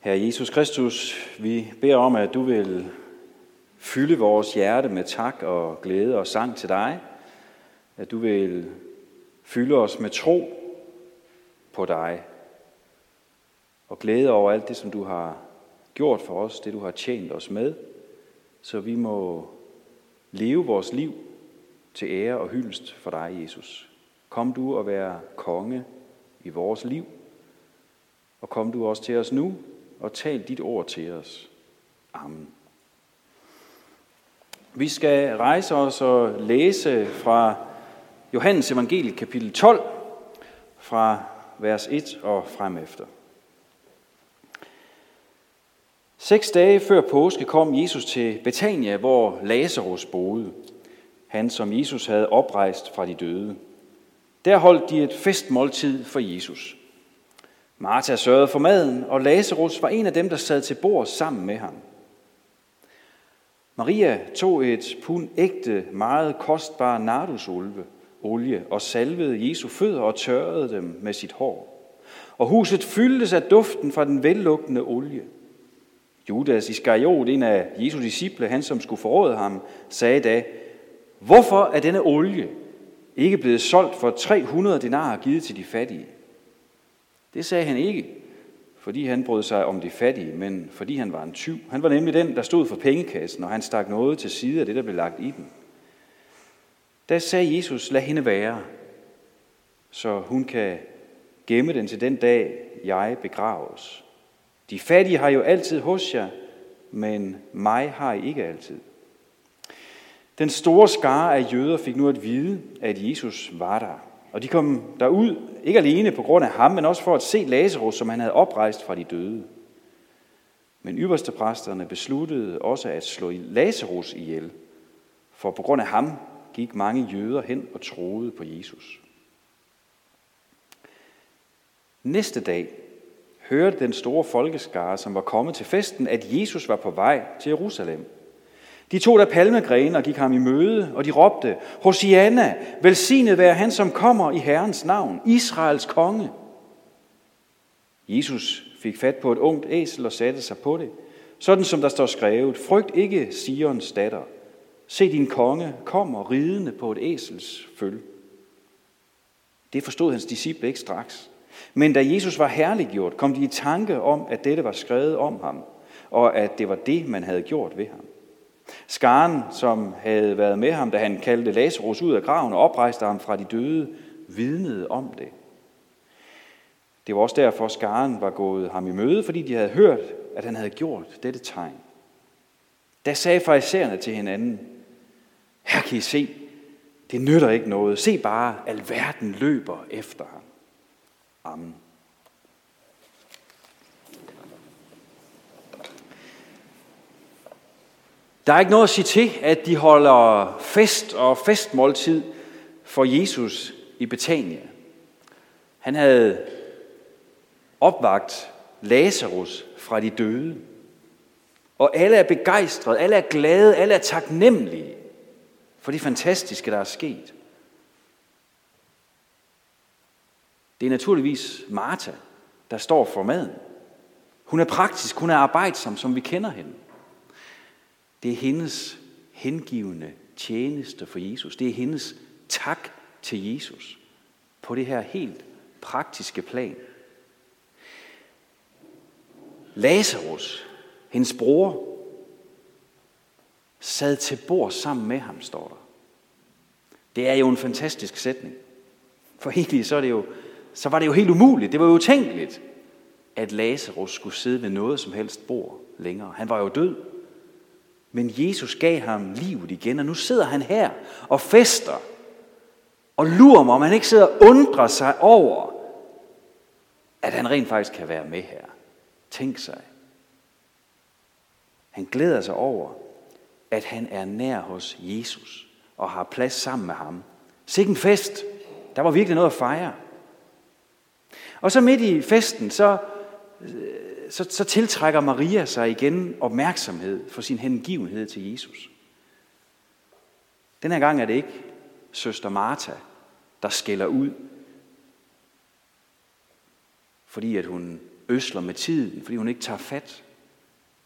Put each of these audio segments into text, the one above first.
Herre Jesus Kristus, vi beder om, at du vil fylde vores hjerte med tak og glæde og sang til dig. At du vil fylde os med tro på dig. Og glæde over alt det, som du har gjort for os, det du har tjent os med, så vi må leve vores liv til ære og hyldest for dig, Jesus. Kom du og være konge i vores liv, og kom du også til os nu og tal dit ord til os. Amen. Vi skal rejse os og læse fra Johannes evangeliet kapitel 12, fra vers 1 og frem efter. Seks dage før påske kom Jesus til Betania, hvor Lazarus boede. Han, som Jesus havde oprejst fra de døde. Der holdt de et festmåltid for Jesus. Martha sørgede for maden, og Lazarus var en af dem, der sad til bord sammen med ham. Maria tog et pund ægte, meget kostbar nardusolve, olie og salvede Jesu fødder og tørrede dem med sit hår. Og huset fyldtes af duften fra den vellugtende olie. Judas Iskariot, en af Jesu disciple, han som skulle forråde ham, sagde da, Hvorfor er denne olie ikke blevet solgt for 300 denarer givet til de fattige? Det sagde han ikke, fordi han brød sig om de fattige, men fordi han var en tyv. Han var nemlig den, der stod for pengekassen, og han stak noget til side af det, der blev lagt i den. Da sagde Jesus, lad hende være, så hun kan gemme den til den dag, jeg begraves. De fattige har jo altid hos jer, men mig har I ikke altid. Den store skare af jøder fik nu at vide, at Jesus var der. Og de kom derud, ikke alene på grund af ham, men også for at se Lazarus, som han havde oprejst fra de døde. Men ypperstepræsterne besluttede også at slå Lazarus ihjel, for på grund af ham gik mange jøder hen og troede på Jesus. Næste dag hørte den store folkeskare, som var kommet til festen, at Jesus var på vej til Jerusalem – de tog der palmegrene og gik ham i møde, og de råbte, Hosianna, velsignet være han, som kommer i Herrens navn, Israels konge. Jesus fik fat på et ungt æsel og satte sig på det, sådan som der står skrevet, frygt ikke Sions datter. Se din konge kommer ridende på et æsels føl. Det forstod hans disciple ikke straks. Men da Jesus var herliggjort, kom de i tanke om, at dette var skrevet om ham, og at det var det, man havde gjort ved ham. Skaren, som havde været med ham, da han kaldte Lazarus ud af graven og oprejste ham fra de døde, vidnede om det. Det var også derfor, skaren var gået ham i møde, fordi de havde hørt, at han havde gjort dette tegn. Da sagde farisæerne til hinanden, her kan I se, det nytter ikke noget. Se bare, alverden løber efter ham. Amen. Der er ikke noget at sige til, at de holder fest og festmåltid for Jesus i Betania. Han havde opvagt Lazarus fra de døde. Og alle er begejstrede, alle er glade, alle er taknemmelige for det fantastiske, der er sket. Det er naturligvis Martha, der står for maden. Hun er praktisk, hun er arbejdsom, som vi kender hende. Det er hendes hengivende tjeneste for Jesus. Det er hendes tak til Jesus på det her helt praktiske plan. Lazarus, hendes bror, sad til bord sammen med ham, står der. Det er jo en fantastisk sætning. For egentlig så, er det jo, så var det jo helt umuligt. Det var jo utænkeligt, at Lazarus skulle sidde ved noget som helst bord længere. Han var jo død. Men Jesus gav ham livet igen, og nu sidder han her og fester. Og lurer mig, om han ikke sidder og undrer sig over, at han rent faktisk kan være med her. Tænk sig. Han glæder sig over, at han er nær hos Jesus og har plads sammen med ham. Sikke en fest. Der var virkelig noget at fejre. Og så midt i festen, så øh, så, så tiltrækker Maria sig igen opmærksomhed for sin hengivenhed til Jesus. Den her gang er det ikke søster Martha, der skælder ud, fordi at hun øsler med tiden, fordi hun ikke tager fat.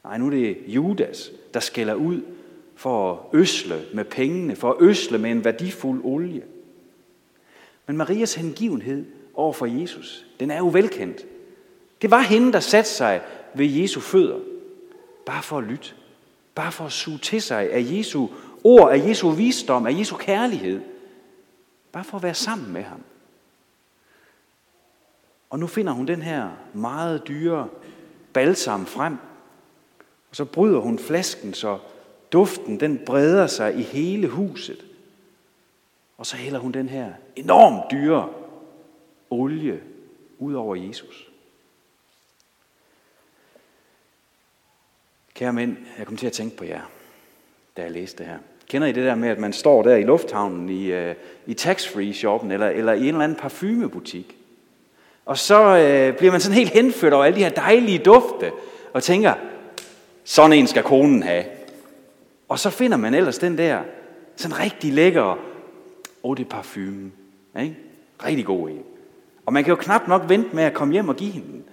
Nej, nu er det Judas, der skælder ud for at øsle med pengene, for at øsle med en værdifuld olie. Men Marias hengivenhed over for Jesus, den er jo velkendt. Det var hende, der satte sig ved Jesu fødder, bare for at lytte, bare for at suge til sig af Jesu ord, af Jesu visdom, af Jesu kærlighed, bare for at være sammen med ham. Og nu finder hun den her meget dyre balsam frem, og så bryder hun flasken, så duften den breder sig i hele huset. Og så hælder hun den her enormt dyre olie ud over Jesus. Kære mænd, jeg kom til at tænke på jer, da jeg læste det her. Kender I det der med, at man står der i lufthavnen i, øh, i tax-free-shoppen eller, eller i en eller anden parfumebutik, og så øh, bliver man sådan helt henført over alle de her dejlige dufte, og tænker, sådan en skal konen have. Og så finder man ellers den der sådan rigtig lækker eau de parfume. Ikke? Rigtig god en. Og man kan jo knap nok vente med at komme hjem og give hende den.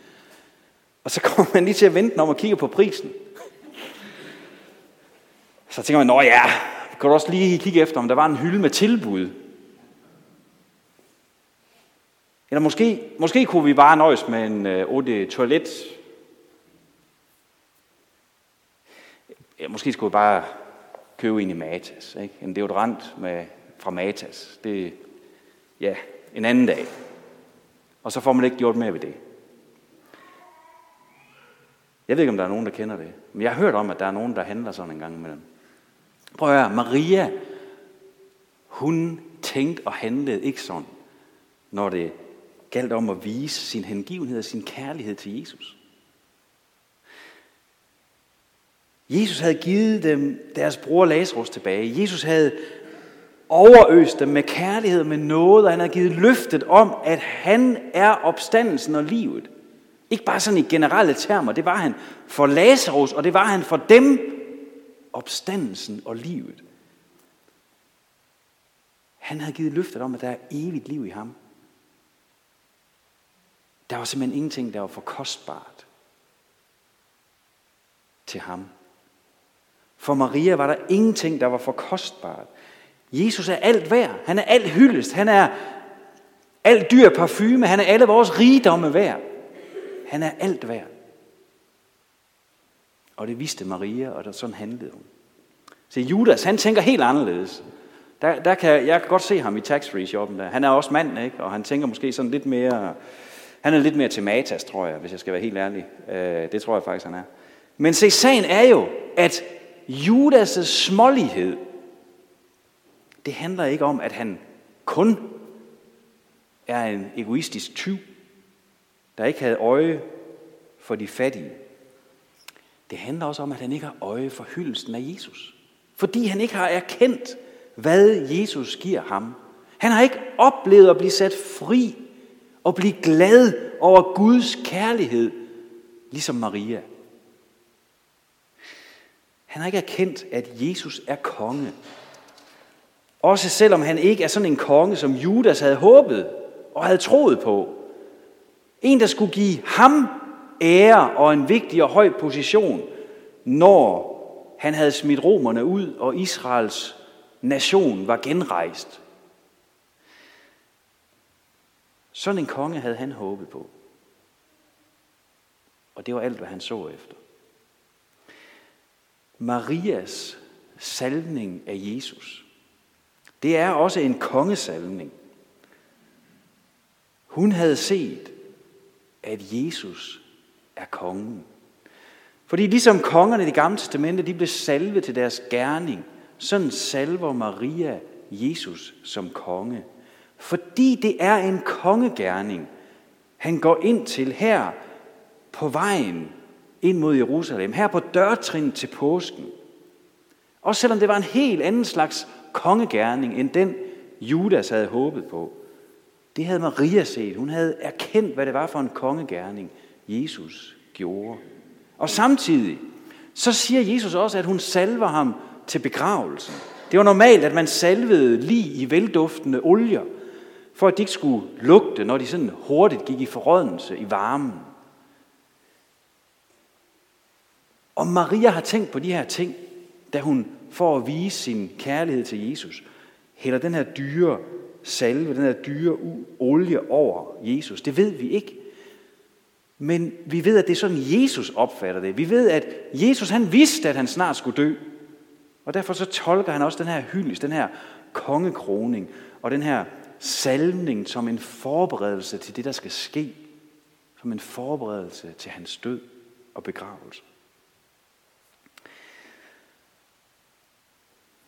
Og så kommer man lige til at vente om og kigge på prisen. Så tænker man, nå ja, kan du også lige kigge efter, om der var en hylde med tilbud. Eller måske, måske kunne vi bare nøjes med en øh, toilet. Ja, måske skulle vi bare købe en i Matas. Ikke? En deodorant med, fra Matas. Det ja, en anden dag. Og så får man ikke gjort mere ved det. Jeg ved ikke, om der er nogen, der kender det. Men jeg har hørt om, at der er nogen, der handler sådan en gang imellem. Prøv at høre, Maria, hun tænkte og handlede ikke sådan, når det galt om at vise sin hengivenhed og sin kærlighed til Jesus. Jesus havde givet dem deres bror Lazarus tilbage. Jesus havde overøst dem med kærlighed, med noget, og han havde givet løftet om, at han er opstandelsen og livet. Ikke bare sådan i generelle termer, det var han for Lazarus, og det var han for dem, opstandelsen og livet. Han havde givet løftet om, at der er evigt liv i ham. Der var simpelthen ingenting, der var for kostbart til ham. For Maria var der ingenting, der var for kostbart. Jesus er alt værd. Han er alt hyldest. Han er alt dyr parfume. Han er alle vores rigdomme værd. Han er alt værd. Og det vidste Maria, og der sådan handlede hun. Så Judas, han tænker helt anderledes. Der, der kan, jeg kan godt se ham i tax-free shoppen der. Han er også mand, ikke? og han tænker måske sådan lidt mere... Han er lidt mere til matas, tror jeg, hvis jeg skal være helt ærlig. Øh, det tror jeg faktisk, han er. Men se, sagen er jo, at Judas' smålighed, det handler ikke om, at han kun er en egoistisk tyv, der ikke havde øje for de fattige. Det handler også om, at han ikke har øje for hyldelsen af Jesus. Fordi han ikke har erkendt, hvad Jesus giver ham. Han har ikke oplevet at blive sat fri og blive glad over Guds kærlighed, ligesom Maria. Han har ikke erkendt, at Jesus er konge. Også selvom han ikke er sådan en konge, som Judas havde håbet og havde troet på. En, der skulle give ham ære og en vigtig og høj position, når han havde smidt romerne ud, og Israels nation var genrejst. Sådan en konge havde han håbet på. Og det var alt, hvad han så efter. Marias salvning af Jesus, det er også en kongesalvning. Hun havde set, at Jesus er kongen. Fordi ligesom kongerne i det gamle testamente, de blev salvet til deres gerning, sådan salver Maria Jesus som konge. Fordi det er en kongegærning, han går ind til her på vejen ind mod Jerusalem, her på dørtrin til påsken. Også selvom det var en helt anden slags kongegærning, end den Judas havde håbet på. Det havde Maria set. Hun havde erkendt, hvad det var for en kongegærning, Jesus gjorde. Og samtidig, så siger Jesus også, at hun salver ham til begravelsen. Det var normalt, at man salvede lige i velduftende olier, for at de ikke skulle lugte, når de sådan hurtigt gik i forrådnelse i varmen. Og Maria har tænkt på de her ting, da hun for at vise sin kærlighed til Jesus, hælder den her dyre salve, den her dyre olie over Jesus. Det ved vi ikke. Men vi ved, at det er sådan, Jesus opfatter det. Vi ved, at Jesus han vidste, at han snart skulle dø. Og derfor så tolker han også den her hyldest, den her kongekroning og den her salmning som en forberedelse til det, der skal ske. Som en forberedelse til hans død og begravelse.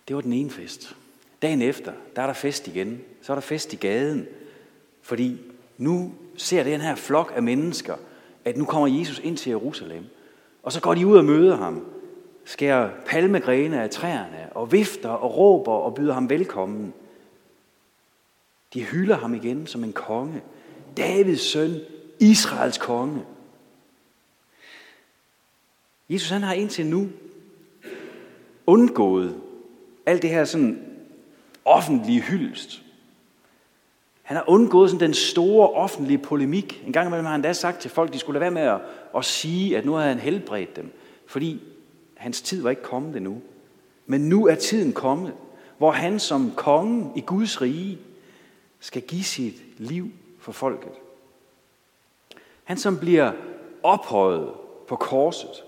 Det var den ene fest. Dagen efter, der er der fest igen. Så er der fest i gaden. Fordi nu ser den her flok af mennesker, at nu kommer Jesus ind til Jerusalem. Og så går de ud og møder ham, skærer palmegrene af træerne, og vifter og råber og byder ham velkommen. De hylder ham igen som en konge. Davids søn, Israels konge. Jesus han har indtil nu undgået alt det her sådan offentlige hyldest. Han har undgået sådan den store offentlige polemik. En gang imellem har han da sagt til folk, de skulle lade være med at, at sige, at nu havde han helbredt dem. Fordi hans tid var ikke kommet endnu. Men nu er tiden kommet, hvor han som konge i Guds rige skal give sit liv for folket. Han som bliver ophøjet på korset.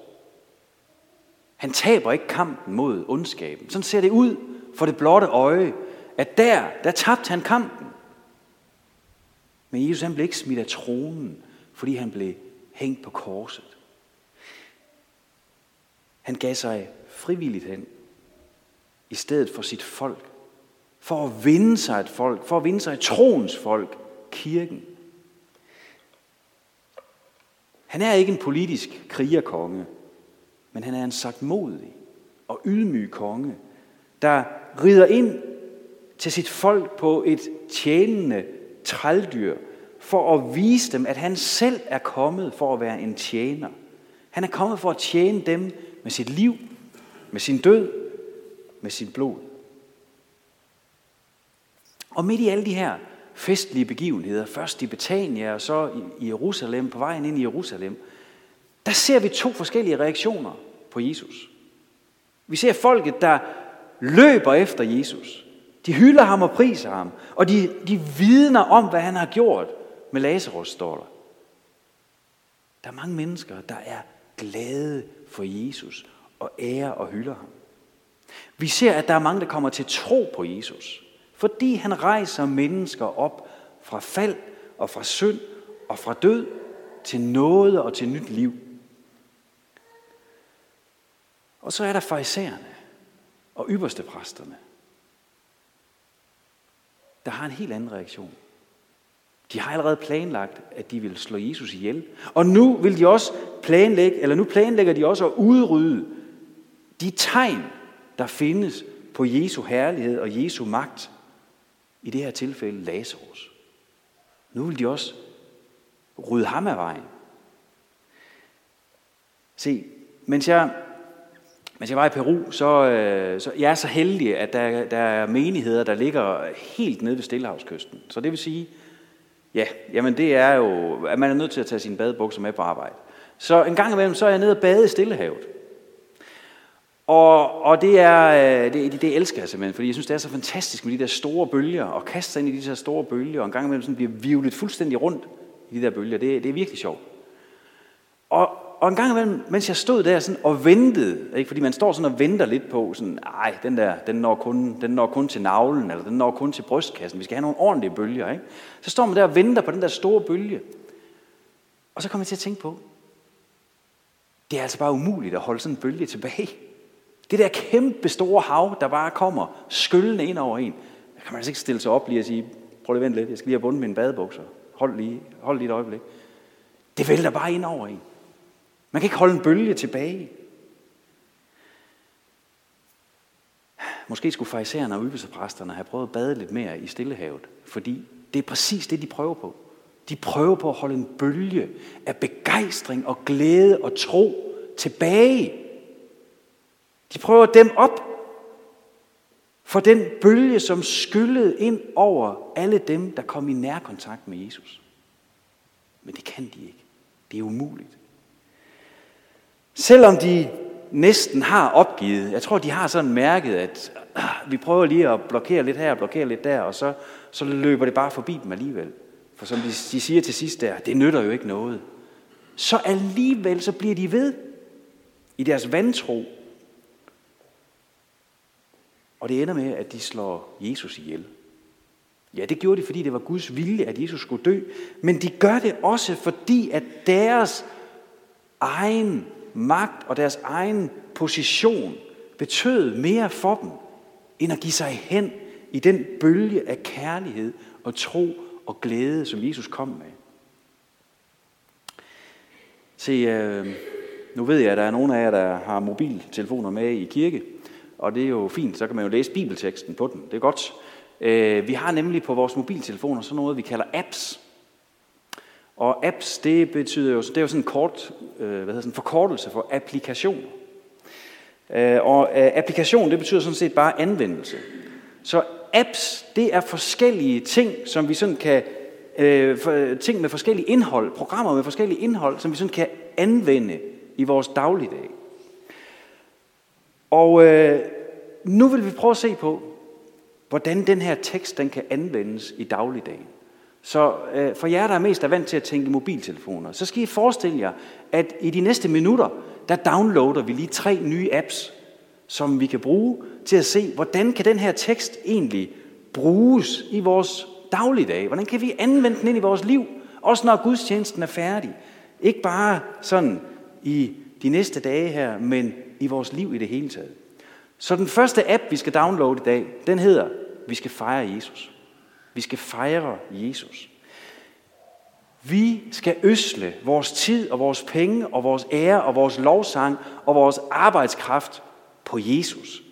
Han taber ikke kampen mod ondskaben. Sådan ser det ud for det blotte øje, at der, der tabte han kampen. Men Jesus han blev ikke smidt af tronen, fordi han blev hængt på korset. Han gav sig frivilligt hen, i stedet for sit folk, for at vinde sig et folk, for at vinde sig et troens folk, kirken. Han er ikke en politisk krigerkonge, men han er en sagt modig og ydmyg konge, der rider ind til sit folk på et tjenende trældyr, for at vise dem, at han selv er kommet for at være en tjener. Han er kommet for at tjene dem med sit liv, med sin død, med sit blod. Og midt i alle de her festlige begivenheder, først i Betania og så i Jerusalem, på vejen ind i Jerusalem, der ser vi to forskellige reaktioner på Jesus. Vi ser folket, der løber efter Jesus. De hylder ham og priser ham, og de, de vidner om, hvad han har gjort med Lazarus, står der. Der er mange mennesker, der er glade for Jesus og ærer og hylder ham. Vi ser, at der er mange, der kommer til tro på Jesus, fordi han rejser mennesker op fra fald og fra synd og fra død til noget og til nyt liv. Og så er der farisæerne og ypperste præsterne, der har en helt anden reaktion. De har allerede planlagt, at de vil slå Jesus ihjel. Og nu vil de også planlægge, eller nu planlægger de også at udrydde de tegn, der findes på Jesu herlighed og Jesu magt. I det her tilfælde Lazarus. Nu vil de også rydde ham af vejen. Se, mens jeg mens jeg var i Peru, så, øh, så jeg er så heldig, at der, der er menigheder, der ligger helt nede ved Stillehavskysten. Så det vil sige, ja, jamen det er jo, at man er nødt til at tage sine badebukser med på arbejde. Så en gang imellem, så er jeg nede og bade i Stillehavet. Og, og det, er, øh, det, det elsker jeg simpelthen, fordi jeg synes, det er så fantastisk med de der store bølger, og kaste sig ind i de der store bølger, og en gang imellem sådan bliver vivlet fuldstændig rundt i de der bølger. Det, det er virkelig sjovt. Og, og en gang imellem, mens jeg stod der sådan og ventede, ikke? fordi man står sådan og venter lidt på, sådan, ej, den der, den når, kun, den når kun til navlen, eller den når kun til brystkassen, vi skal have nogle ordentlige bølger. Ikke? Så står man der og venter på den der store bølge. Og så kommer jeg til at tænke på, det er altså bare umuligt at holde sådan en bølge tilbage. Det der kæmpe store hav, der bare kommer skyllende ind over en, der kan man altså ikke stille sig op lige og sige, prøv lige at vente lidt, jeg skal lige have bundet mine badebukser. Hold lige, hold lige et øjeblik. Det vælter bare ind over en. Man kan ikke holde en bølge tilbage. Måske skulle farisæerne og ydelsepræsterne have prøvet at bade lidt mere i Stillehavet, fordi det er præcis det, de prøver på. De prøver på at holde en bølge af begejstring og glæde og tro tilbage. De prøver dem op for den bølge, som skyllede ind over alle dem, der kom i nærkontakt med Jesus. Men det kan de ikke. Det er umuligt. Selvom de næsten har opgivet. Jeg tror, de har sådan mærket, at øh, vi prøver lige at blokere lidt her og blokere lidt der, og så, så løber det bare forbi dem alligevel. For som de, de siger til sidst der, det nytter jo ikke noget. Så alligevel så bliver de ved i deres vantro. Og det ender med, at de slår Jesus ihjel. Ja, det gjorde de, fordi det var Guds vilje, at Jesus skulle dø. Men de gør det også, fordi at deres egen magt og deres egen position betød mere for dem, end at give sig hen i den bølge af kærlighed og tro og glæde, som Jesus kom med. Se, øh, nu ved jeg, at der er nogle af jer, der har mobiltelefoner med i kirke, og det er jo fint, så kan man jo læse bibelteksten på den. Det er godt. Øh, vi har nemlig på vores mobiltelefoner sådan noget, vi kalder apps. Og apps, det betyder jo, det er jo sådan en kort, øh, hvad hedder sådan, forkortelse for applikation. Øh, og øh, applikation, det betyder sådan set bare anvendelse. Så apps, det er forskellige ting, som vi sådan kan, øh, for, ting med forskellige indhold, programmer med forskellige indhold, som vi sådan kan anvende i vores dagligdag. Og øh, nu vil vi prøve at se på, hvordan den her tekst den kan anvendes i dagligdagen. Så øh, for jer, der er mest er vant til at tænke mobiltelefoner, så skal I forestille jer, at i de næste minutter, der downloader vi lige tre nye apps, som vi kan bruge til at se, hvordan kan den her tekst egentlig bruges i vores dagligdag? Hvordan kan vi anvende den ind i vores liv, også når gudstjenesten er færdig? Ikke bare sådan i de næste dage her, men i vores liv i det hele taget. Så den første app, vi skal downloade i dag, den hedder, vi skal fejre Jesus. Vi skal fejre Jesus. Vi skal øsle vores tid og vores penge og vores ære og vores lovsang og vores arbejdskraft på Jesus.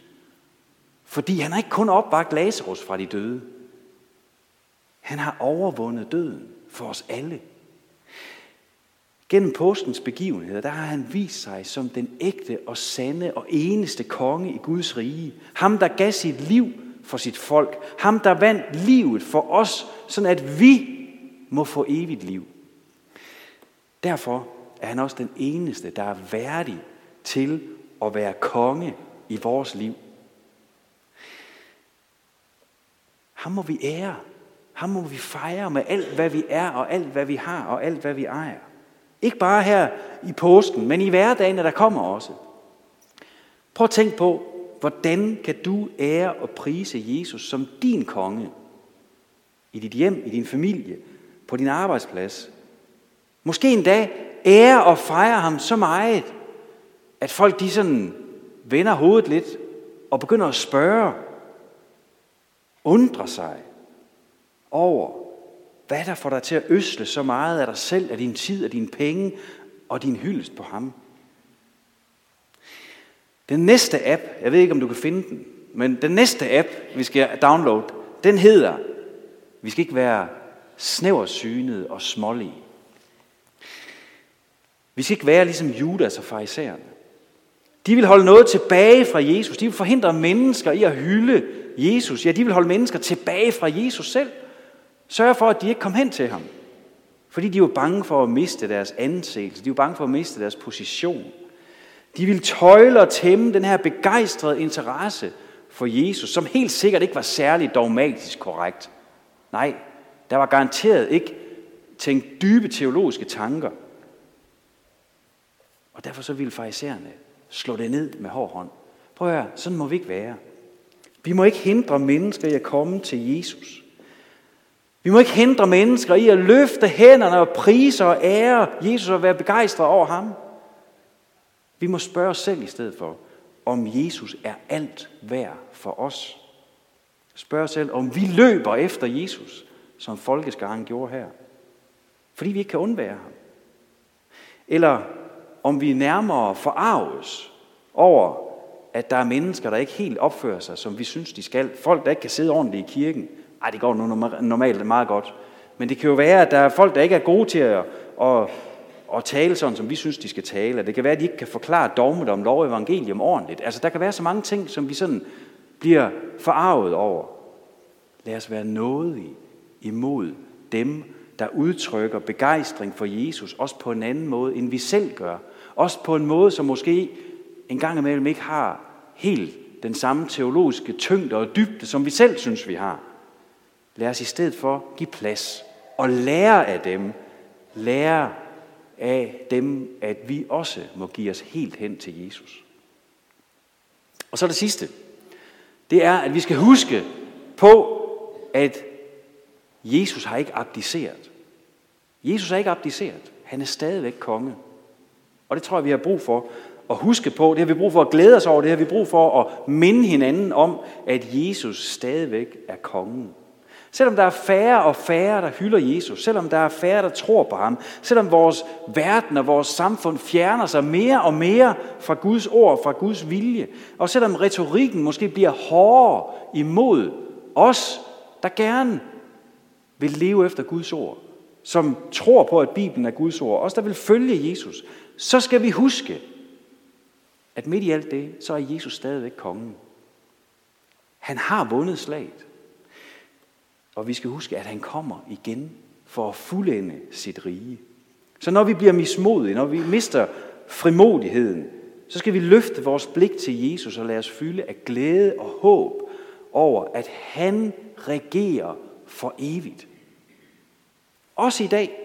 Fordi han har ikke kun opvagt Lazarus fra de døde. Han har overvundet døden for os alle. Gennem påskens begivenheder, der har han vist sig som den ægte og sande og eneste konge i Guds rige. Ham, der gav sit liv for sit folk. Ham, der vandt livet for os, sådan at vi må få evigt liv. Derfor er han også den eneste, der er værdig til at være konge i vores liv. Ham må vi ære. Ham må vi fejre med alt, hvad vi er, og alt, hvad vi har, og alt, hvad vi ejer. Ikke bare her i påsken, men i hverdagen, der kommer også. Prøv at tænke på, hvordan kan du ære og prise Jesus som din konge? I dit hjem, i din familie, på din arbejdsplads. Måske en dag ære og fejre ham så meget, at folk de sådan vender hovedet lidt og begynder at spørge, undre sig over, hvad der får dig til at øsle så meget af dig selv, af din tid, af dine penge og din hyldest på ham. Den næste app, jeg ved ikke om du kan finde den, men den næste app, vi skal downloade, den hedder, vi skal ikke være snæversynet og smålige. Vi skal ikke være ligesom Judas og farisæerne. De vil holde noget tilbage fra Jesus. De vil forhindre mennesker i at hylde Jesus. Ja, de vil holde mennesker tilbage fra Jesus selv. Sørge for, at de ikke kom hen til ham. Fordi de var bange for at miste deres anseelse. De var bange for at miste deres position. De ville tøjle og tæmme den her begejstrede interesse for Jesus, som helt sikkert ikke var særlig dogmatisk korrekt. Nej, der var garanteret ikke tænkt dybe teologiske tanker. Og derfor så ville farisæerne slå det ned med hård hånd. Prøv at høre, sådan må vi ikke være. Vi må ikke hindre mennesker i at komme til Jesus. Vi må ikke hindre mennesker i at løfte hænderne og prise og ære Jesus og være begejstret over ham. Vi må spørge os selv i stedet for, om Jesus er alt værd for os. Spørg os selv, om vi løber efter Jesus, som folkeskaren gjorde her. Fordi vi ikke kan undvære ham. Eller om vi nærmere forarves over, at der er mennesker, der ikke helt opfører sig, som vi synes, de skal. Folk, der ikke kan sidde ordentligt i kirken. Ej, det går nu normalt meget godt. Men det kan jo være, at der er folk, der ikke er gode til at, at og tale sådan, som vi synes, de skal tale. Det kan være, at de ikke kan forklare dogmet om lov og evangelium ordentligt. Altså, der kan være så mange ting, som vi sådan bliver forarvet over. Lad os være nådige imod dem, der udtrykker begejstring for Jesus, også på en anden måde, end vi selv gør. Også på en måde, som måske en gang imellem ikke har helt den samme teologiske tyngde og dybde, som vi selv synes, vi har. Lad os i stedet for give plads og lære af dem, lære af dem, at vi også må give os helt hen til Jesus. Og så det sidste. Det er, at vi skal huske på, at Jesus har ikke abdiceret. Jesus har ikke abdiceret. Han er stadigvæk konge. Og det tror jeg, vi har brug for at huske på. Det har vi brug for at glæde os over. Det har vi brug for at minde hinanden om, at Jesus stadigvæk er kongen. Selvom der er færre og færre, der hylder Jesus, selvom der er færre, der tror på ham, selvom vores verden og vores samfund fjerner sig mere og mere fra Guds ord, fra Guds vilje, og selvom retorikken måske bliver hårdere imod os, der gerne vil leve efter Guds ord, som tror på, at Bibelen er Guds ord, os der vil følge Jesus, så skal vi huske, at midt i alt det, så er Jesus stadigvæk kongen. Han har vundet slaget. Og vi skal huske, at han kommer igen for at fuldende sit rige. Så når vi bliver mismodige, når vi mister frimodigheden, så skal vi løfte vores blik til Jesus og lade os fylde af glæde og håb over, at han regerer for evigt. Også i dag.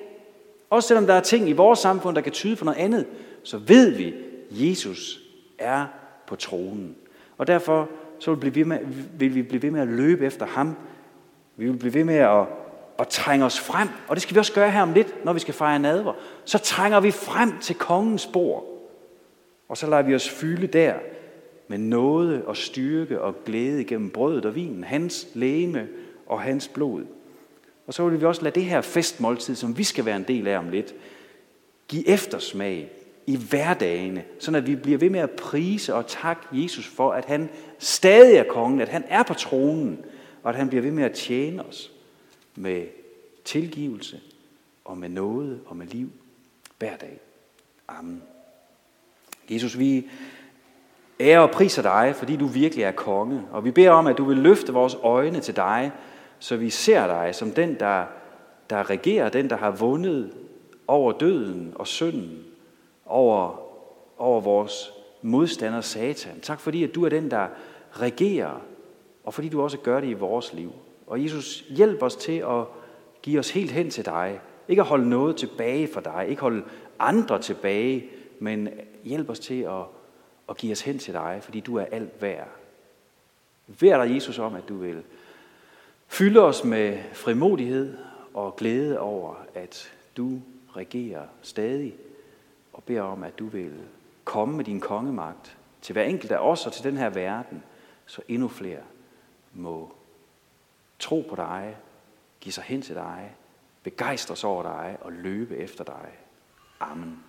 Også selvom der er ting i vores samfund, der kan tyde på noget andet, så ved vi, at Jesus er på tronen. Og derfor så vil, vi med, vil vi blive ved med at løbe efter ham. Vi vil blive ved med at, at trænge os frem. Og det skal vi også gøre her om lidt, når vi skal fejre nadver. Så trænger vi frem til kongens bord. Og så lader vi os fylde der med nåde og styrke og glæde gennem brødet og vinen, hans læme og hans blod. Og så vil vi også lade det her festmåltid, som vi skal være en del af om lidt, give eftersmag i hverdagene, så at vi bliver ved med at prise og takke Jesus for, at han stadig er kongen, at han er på tronen, og at han bliver ved med at tjene os med tilgivelse og med noget og med liv hver dag. Amen. Jesus, vi ærer og priser dig, fordi du virkelig er konge, og vi beder om, at du vil løfte vores øjne til dig, så vi ser dig som den, der, der regerer, den, der har vundet over døden og synden, over, over vores modstander Satan. Tak fordi, at du er den, der regerer, og fordi du også gør det i vores liv. Og Jesus, hjælp os til at give os helt hen til dig. Ikke at holde noget tilbage for dig, ikke holde andre tilbage, men hjælp os til at, at give os hen til dig, fordi du er alt værd. Vær dig, Jesus, om, at du vil fylde os med frimodighed og glæde over, at du regerer stadig, og beder om, at du vil komme med din kongemagt til hver enkelt af os og til den her verden, så endnu flere må tro på dig, give sig hen til dig, begejstres over dig og løbe efter dig. Amen.